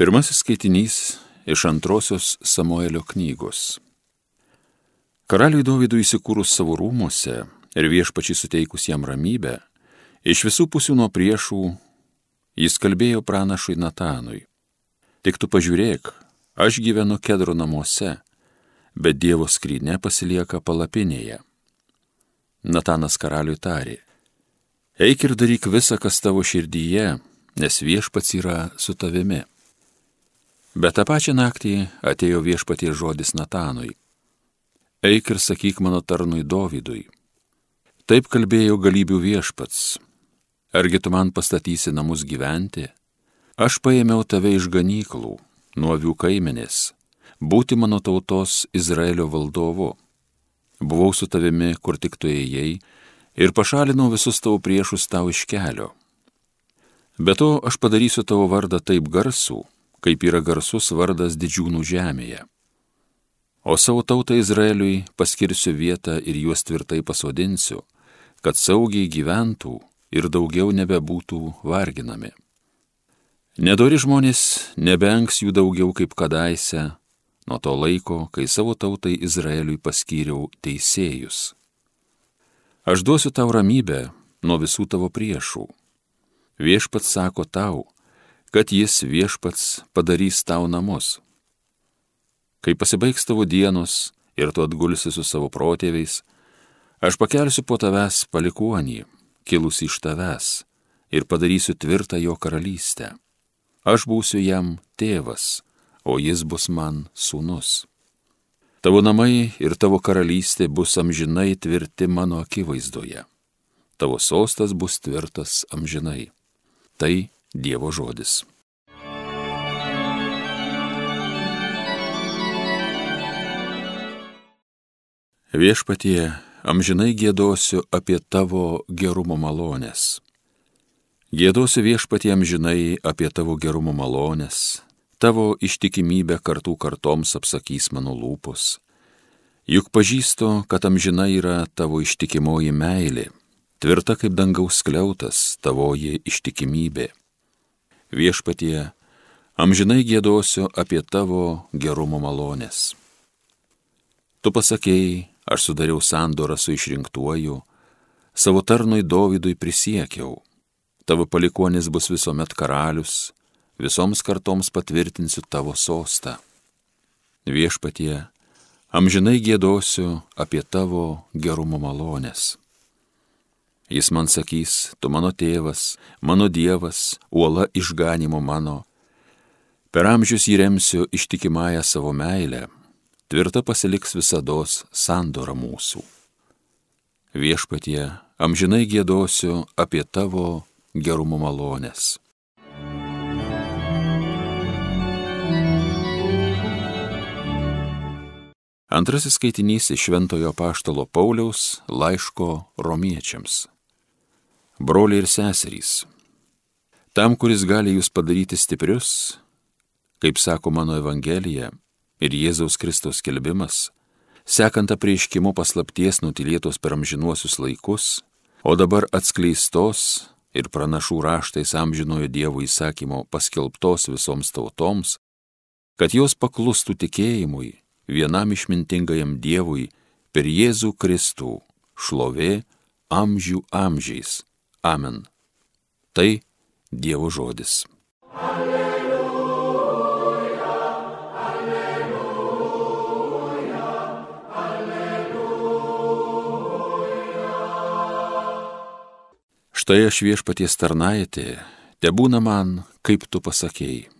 Pirmasis skaitinys iš antrosios Samuelio knygos. Karaliui Dovydui įsikūrus savo rūmose ir viešpačiai suteikus jam ramybę, iš visų pusių nuo priešų jis kalbėjo pranašui Natanui. Tik tu pažiūrėk, aš gyvenu kedro namuose, bet Dievo skrynė pasilieka palapinėje. Natanas karaliui tarė, eik ir daryk visą, kas tavo širdyje, nes viešpats yra su tavimi. Bet tą pačią naktį atėjo viešpatie žodis Natanui. Eik ir sakyk mano tarnui Dovydui. Taip kalbėjo galybių viešpats. Argi tu man pastatysi namus gyventi? Aš paėmiau tave iš ganyklų, nuo avių kaimenės, būti mano tautos Izraelio valdovu. Buvau su tavimi, kur tik tu ėjai, ir pašalinau visus tavo priešus tau iš kelio. Be to aš padarysiu tavo vardą taip garsų, kaip yra garsus vardas didžiūnų žemėje. O savo tautą Izraeliui paskirsiu vietą ir juos tvirtai pasodinsiu, kad saugiai gyventų ir daugiau nebebūtų varginami. Nedori žmonės nebenks jų daugiau kaip kadaise, nuo to laiko, kai savo tautai Izraeliui paskyriau teisėjus. Aš duosiu tau ramybę nuo visų tavo priešų. Viešpats sako tau, kad jis viešpats padarys tau namus. Kai pasibaigs tavo dienos ir tu atgulsi su savo protėviais, aš pakelsiu po tavęs palikuonį, kilusi iš tavęs, ir padarysiu tvirtą jo karalystę. Aš būsiu jam tėvas, o jis bus man sūnus. Tavo namai ir tavo karalystė bus amžinai tvirti mano akivaizdoje. Tavo sostas bus tvirtas amžinai. Tai Dievo žodis. Viešpatie, amžinai gėdosiu apie tavo gerumo malonės. Gėdosiu viešpatie amžinai apie tavo gerumo malonės, tavo ištikimybę kartų kartoms apsakys mano lūpos. Juk pažįstu, kad amžina yra tavo ištikimoji meilė, tvirta kaip dangaus kliautas tavoji ištikimybė viešpatie, amžinai gėdosiu apie tavo gerumo malonės. Tu pasakėjai, aš sudariau sandorą su išrinktuoju, savo tarnui Dovydui prisiekiau, tavo palikonis bus visuomet karalius, visoms kartoms patvirtinsiu tavo sostą. Viešpatie, amžinai gėdosiu apie tavo gerumo malonės. Jis man sakys, tu mano tėvas, mano Dievas, uola išganimo mano. Per amžius įremsiu ištikimąją savo meilę, tvirta pasiliks visada sandora mūsų. Viešpatie, amžinai gėdosiu apie tavo gerumo malonės. Antrasis skaitinys iš Šventojo Paštalo Pauliaus laiško romiečiams broliai ir seserys. Tam, kuris gali jūs padaryti stiprius, kaip sako mano Evangelija ir Jėzaus Kristos kelbimas, sekant apreiškimu paslapties nutilėtos per amžinuosius laikus, o dabar atskleistos ir pranašų raštais amžinojo Dievo įsakymo paskelbtos visoms tautoms, kad jos paklustų tikėjimui vienam išmintingajam Dievui per Jėzų Kristų, šlovė amžių amžiais Amen. Tai Dievo žodis. Alleluja, alleluja, alleluja. Štai aš viešpaties tarnaitė, te būna man, kaip tu pasakėjai.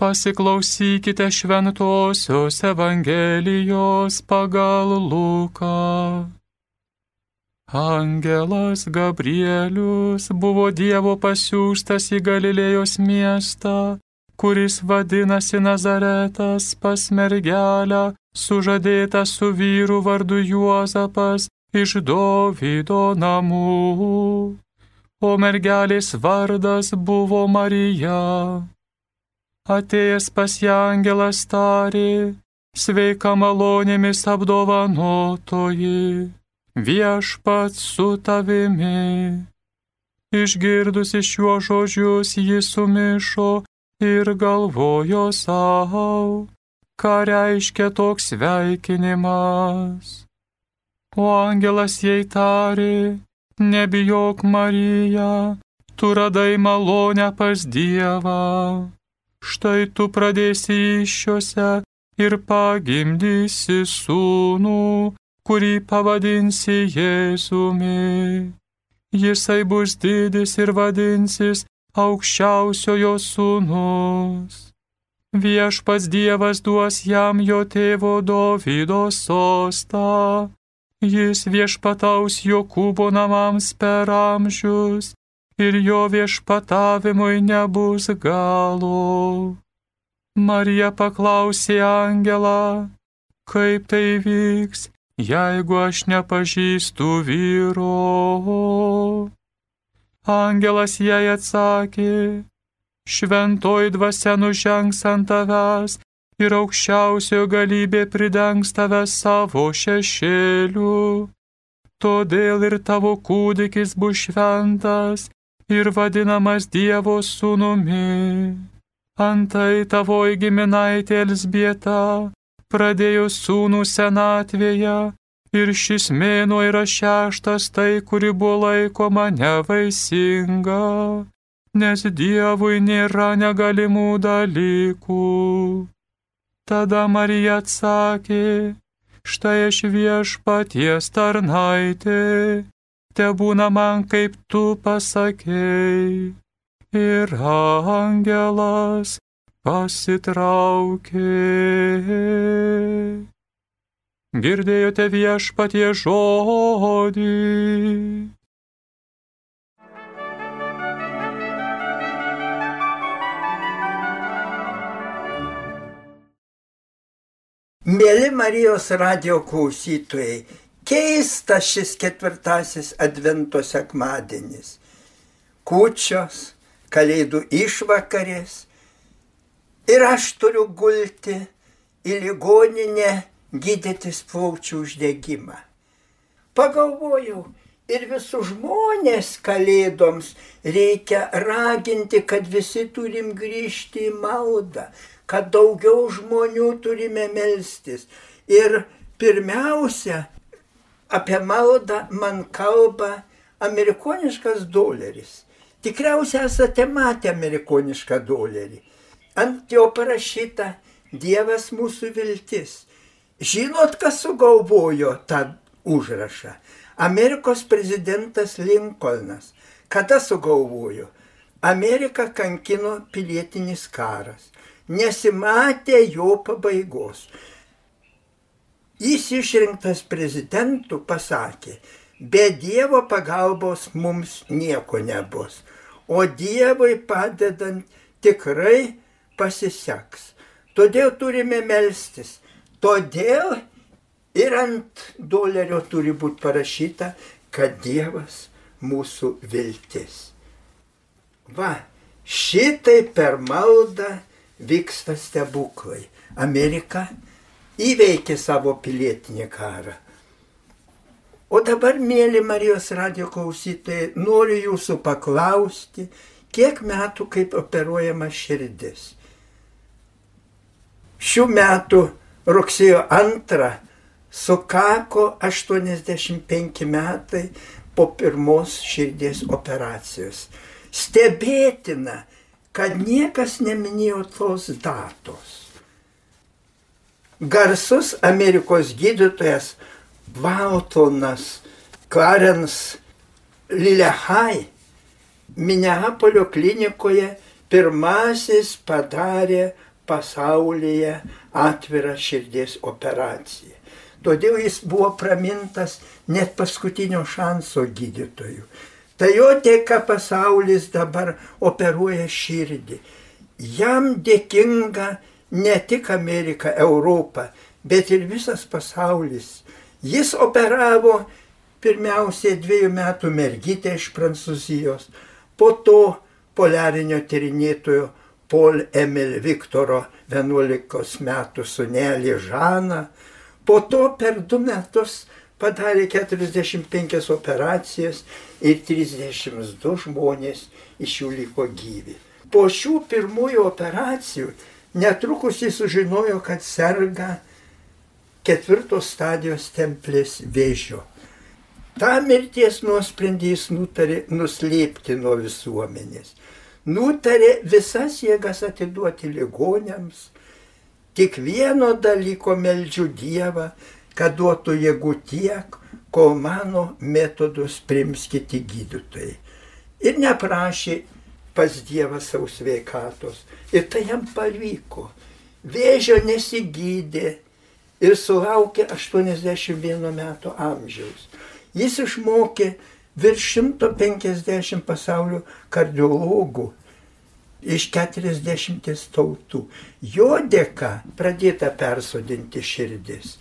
Pasiklausykite šventosios Evangelijos pagal Luką. Angelas Gabrielius buvo Dievo pasiūstas į Galilėjos miestą, kuris vadinasi Nazaretas pas mergelę, sužadėta su vyru vardu Juozapas iš Dovydo namų. O mergelės vardas buvo Marija. Atėjęs pas ją angelas tarė, sveika malonėmis apdovanotoji, viešpats su tavimi. Išgirdusi šiuo žodžius jis sumišo ir galvojo savo, ką reiškia toks sveikinimas. O angelas jai tarė, nebijok Marija, tu radai malonę pas Dievą. Štai tu pradėsi iššiose ir pagimdysi sūnų, kurį pavadinsi Jėzumi. Jisai bus didis ir vadinsis aukščiausiojo sūnus. Viešpats Dievas duos jam jo tėvo Dovydo sostą. Jis viešpataus Jokūbo namams per amžius ir jo viešpatavimui nebus galo. Marija paklausė angelą, kaip tai vyks, jeigu aš nepažįstu vyro. Angelas jai atsakė, šventoji dvasia nužengs ant tavęs ir aukščiausiojo galybė pridengs tave savo šešėliu. Todėl ir tavo kūdikis bus šventas ir vadinamas Dievo sūnumi. Antai tavoji giminaitė Elsbieta pradėjo sūnų senatvėje ir šis mėnuo yra šeštas tai, kuri buvo laikoma nevaisinga, nes Dievui nėra negalimų dalykų. Tada Marija atsakė, štai aš viešpaties tarnaitė, te būna man kaip tu pasakėjai ir angelas pasitraukė. Girdėjote viešpatie žodį. Mėly Marijos radio klausytojai, keistas šis ketvirtasis Advento sekmadienis. Kūčios, kalėdų išvakarės ir aš turiu gulti į ligoninę gydytis plaučių uždegimą. Pagalvojau, ir visus žmonės kalėdoms reikia raginti, kad visi turim grįžti į maldą, kad daugiau žmonių turime melstis. Ir pirmiausia, apie maldą man kalba amerikoniškas doleris. Tikriausiai esate matę amerikonišką dolerį. Ant jo parašyta Dievas mūsų viltis. Žinot, kas sugalvojo tą užrašą? Amerikos prezidentas Lincolnas. Kada sugalvojo? Ameriką kankino pilietinis karas. Nesimatė jo pabaigos. Jis išrinktas prezidentu pasakė, be Dievo pagalbos mums nieko nebus o Dievui padedant tikrai pasiseks. Todėl turime melstis. Todėl ir ant dolerio turi būti parašyta, kad Dievas mūsų viltis. Va, šitai per maldą vyksta stebuklai. Amerika įveikė savo pilietinį karą. O dabar, mėly Marijos radio klausytojai, noriu jūsų paklausti, kiek metų kaip operuojama širdis. Šių metų rugsėjo 2 sukako 85 metai po pirmos širdies operacijos. Stebėtina, kad niekas neminėjo tos datos. Garsus Amerikos gydytojas Valtonas, Clarence Lilehai Minneapolio klinikoje pirmasis padarė pasaulyje atvirą širdies operaciją. Todėl jis buvo pramintas net paskutinio šanso gydytojų. Tai jo dėka pasaulis dabar operuoja širdį. Jam dėkinga ne tik Amerika, Europa, bet ir visas pasaulis. Jis operavo pirmiausiai dviejų metų mergytę iš Prancūzijos, po to poliarinio tyrinėtojo Paul Emil Viktoro 11 metų sunelį Žaną. Po to per du metus padarė 45 operacijas ir 32 žmonės iš jų liko gyvi. Po šių pirmųjų operacijų netrukus jis sužinojo, kad serga ketvirtos stadijos templės vėžio. Ta mirties nuosprendį jis nutarė nuslėpti nuo visuomenės. Nutarė visas jėgas atiduoti ligonėms. Tik vieno dalyko meldžiu Dievą, kad duotų jėgų tiek, kol mano metodus prims kiti gydytojai. Ir neprašė pas Dievą savo sveikatos. Ir tai jam pavyko. Vėžio nesigydė ir sulaukė 81 metų amžiaus. Jis išmokė virš 150 pasaulio kardiologų iš 40 tautų. Jo dėka pradėta persodinti širdis.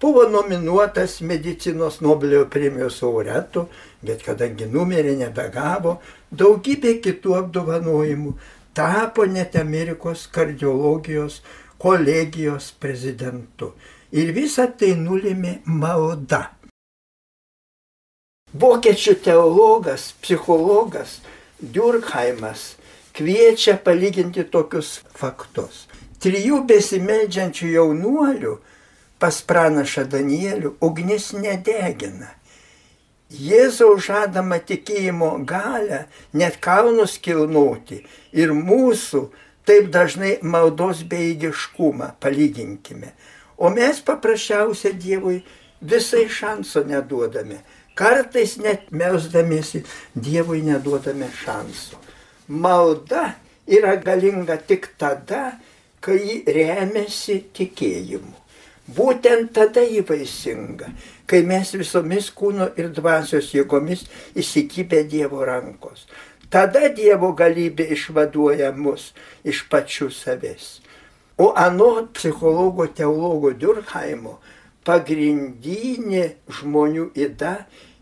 Buvo nominuotas medicinos Nobelio premijos laureatu, bet kadangi numerį nebegavo, daugybė kitų apdovanojimų tapo net Amerikos kardiologijos kolegijos prezidentu. Ir visa tai nulėmė malda. Vokiečių teologas, psichologas Durkheimas kviečia palyginti tokius faktus. Trijų besimeldžiančių jaunuolių pas pranašą Danielių ugnis nedegina. Jėzaus žadama tikėjimo galę net kalnus kilnoti ir mūsų taip dažnai maldos beigiškumą palyginkime. O mes paprasčiausiai Dievui visai šanso neduodame. Kartais net melsdamėsi Dievui neduodame šansų. Malda yra galinga tik tada, kai remiasi tikėjimu. Būtent tada jį vaisinga, kai mes visomis kūno ir dvasios jėgomis įsikibę Dievo rankos. Tada Dievo galybė išvaduoja mus iš pačių savęs. O anot psichologo teologo Durkheimo pagrindinė žmonių įda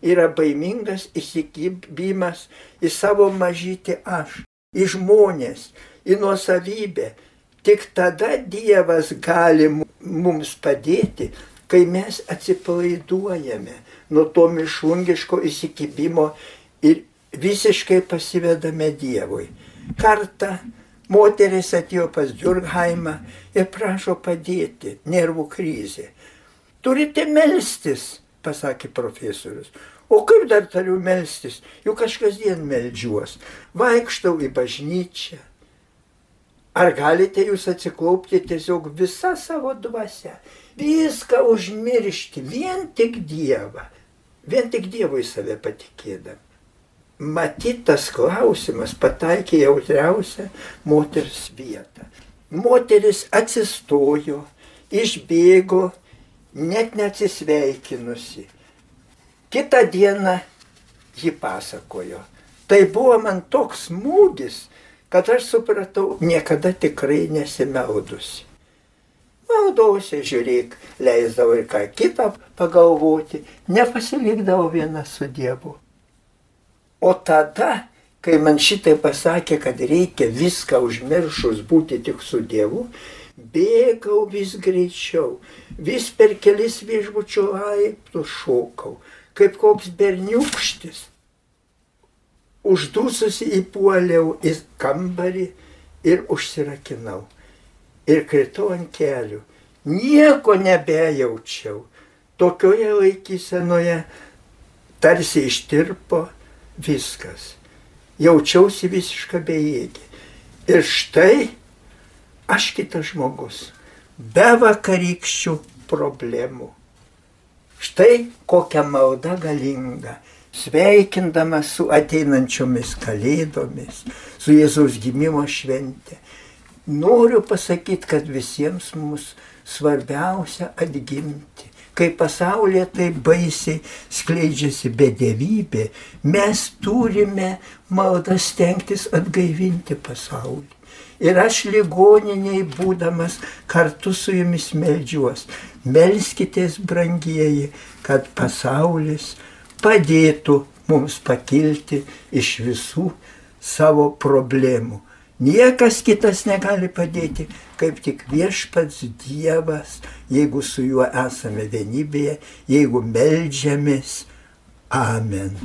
yra baimingas įsikibimas į savo mažytį aš, į žmonės, į nuosavybę, Tik tada Dievas gali mums padėti, kai mes atsipalaiduojame nuo to mišlungiško įsikibimo ir visiškai pasivedame Dievui. Kartą moteris atėjo pas Djurghaimą ir prašo padėti, nervų krizė. Turite melstis, pasakė profesorius. O kaip dar turiu melstis? Juk aš kasdien melžiuos. Vaikštau į bažnyčią, Ar galite jūs atsiklaupti tiesiog visą savo dvasę, viską užmiršti, vien tik Dievą, vien tik Dievui save patikėdam. Matytas klausimas pataikė jautriausią moters vietą. Moteris atsistojo, išbėgo, net neatsisveikinusi. Kitą dieną ji pasakojo. Tai buvo man toks smūgis, kad aš supratau, niekada tikrai nesimaudusi. Maldausi, žiūrėk, leisdavau ir ką kitą pagalvoti, nepasilikdavau viena su Dievu. O tada, kai man šitai pasakė, kad reikia viską užmiršus būti tik su Dievu, bėgau vis greičiau, vis per kelis viešbučio laiptus šokau, kaip koks berniukštis uždususi įpuoliau į kambarį ir užsirakinau. Ir kritau ant kelių. Nieko nebejaučiau. Tokioje laikysenoje tarsi ištirpo viskas. Jaučiausi visišką bejėgį. Ir štai aš kitas žmogus. Be vakarykščių problemų. Štai kokia malda galinga sveikindamas su ateinančiomis kalėdomis, su Jėzaus gimimo švente. Noriu pasakyti, kad visiems mums svarbiausia atgimti. Kai pasaulyje tai baisiai skleidžiasi bedėvybė, mes turime maldą stengtis atgaivinti pasaulį. Ir aš ligoniniai būdamas kartu su jumis melžiuos. Melskitės, brangieji, kad pasaulis padėtų mums pakilti iš visų savo problemų. Niekas kitas negali padėti, kaip tik viešpats Dievas, jeigu su juo esame vienybėje, jeigu melžiamės. Amen.